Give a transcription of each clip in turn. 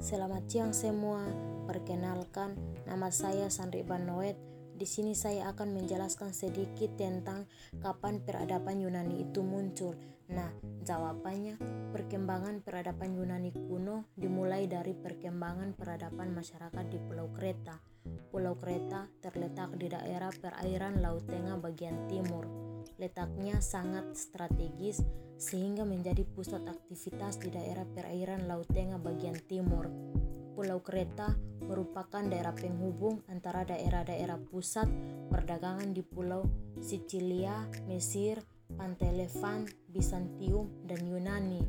Selamat siang semua. Perkenalkan, nama saya Sandri Banoet. Di sini saya akan menjelaskan sedikit tentang kapan peradaban Yunani itu muncul. Nah, jawabannya perkembangan peradaban Yunani kuno dimulai dari perkembangan peradaban masyarakat di Pulau Kreta. Pulau Kreta terletak di daerah perairan Laut Tengah bagian timur. Letaknya sangat strategis sehingga menjadi pusat aktivitas di daerah perairan Laut Tengah bagian timur. Pulau Kreta merupakan daerah penghubung antara daerah-daerah pusat perdagangan di Pulau Sicilia, Mesir, Pantai Levant, Bizantium, dan Yunani.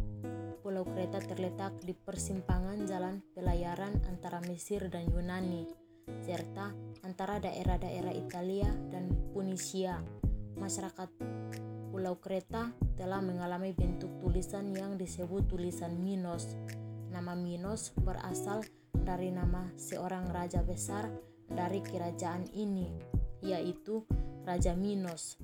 Pulau Kreta terletak di persimpangan jalan pelayaran antara Mesir dan Yunani, serta antara daerah-daerah Italia dan Punisia. Masyarakat Pulau Kreta telah mengalami bentuk tulisan yang disebut tulisan Minos. Nama Minos berasal dari nama seorang raja besar dari kerajaan ini, yaitu Raja Minos.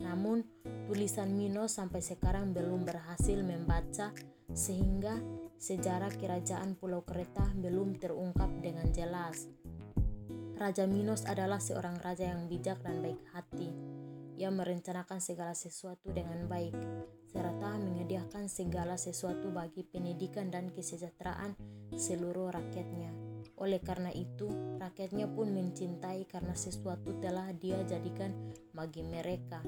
Namun, tulisan Minos sampai sekarang belum berhasil membaca sehingga sejarah kerajaan Pulau Kreta belum terungkap dengan jelas. Raja Minos adalah seorang raja yang bijak dan baik hati yang merencanakan segala sesuatu dengan baik, serta menyediakan segala sesuatu bagi pendidikan dan kesejahteraan seluruh rakyatnya. Oleh karena itu, rakyatnya pun mencintai karena sesuatu telah dia jadikan bagi mereka.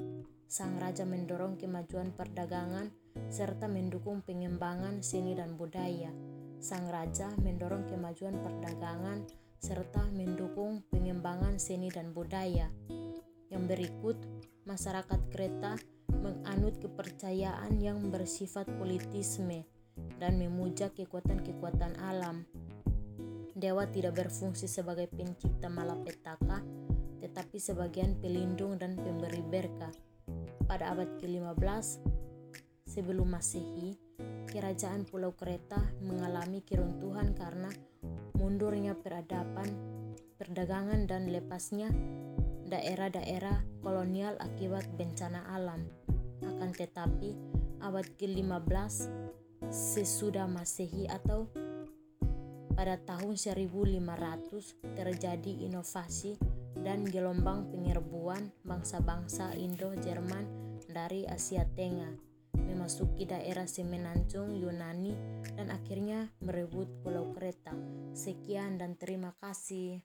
Sang raja mendorong kemajuan perdagangan serta mendukung pengembangan seni dan budaya. Sang raja mendorong kemajuan perdagangan serta mendukung pengembangan seni dan budaya. Yang berikut masyarakat Kreta menganut kepercayaan yang bersifat politisme dan memuja kekuatan-kekuatan alam. Dewa tidak berfungsi sebagai pencipta malapetaka, tetapi sebagian pelindung dan pemberi berkah. Pada abad ke-15 sebelum Masehi, kerajaan Pulau Kreta mengalami keruntuhan karena mundurnya peradaban, perdagangan dan lepasnya daerah-daerah kolonial akibat bencana alam. Akan tetapi, abad ke-15 sesudah Masehi atau pada tahun 1500 terjadi inovasi dan gelombang penyerbuan bangsa-bangsa Indo-Jerman dari Asia Tengah memasuki daerah semenanjung Yunani dan akhirnya merebut Pulau Kreta. Sekian dan terima kasih.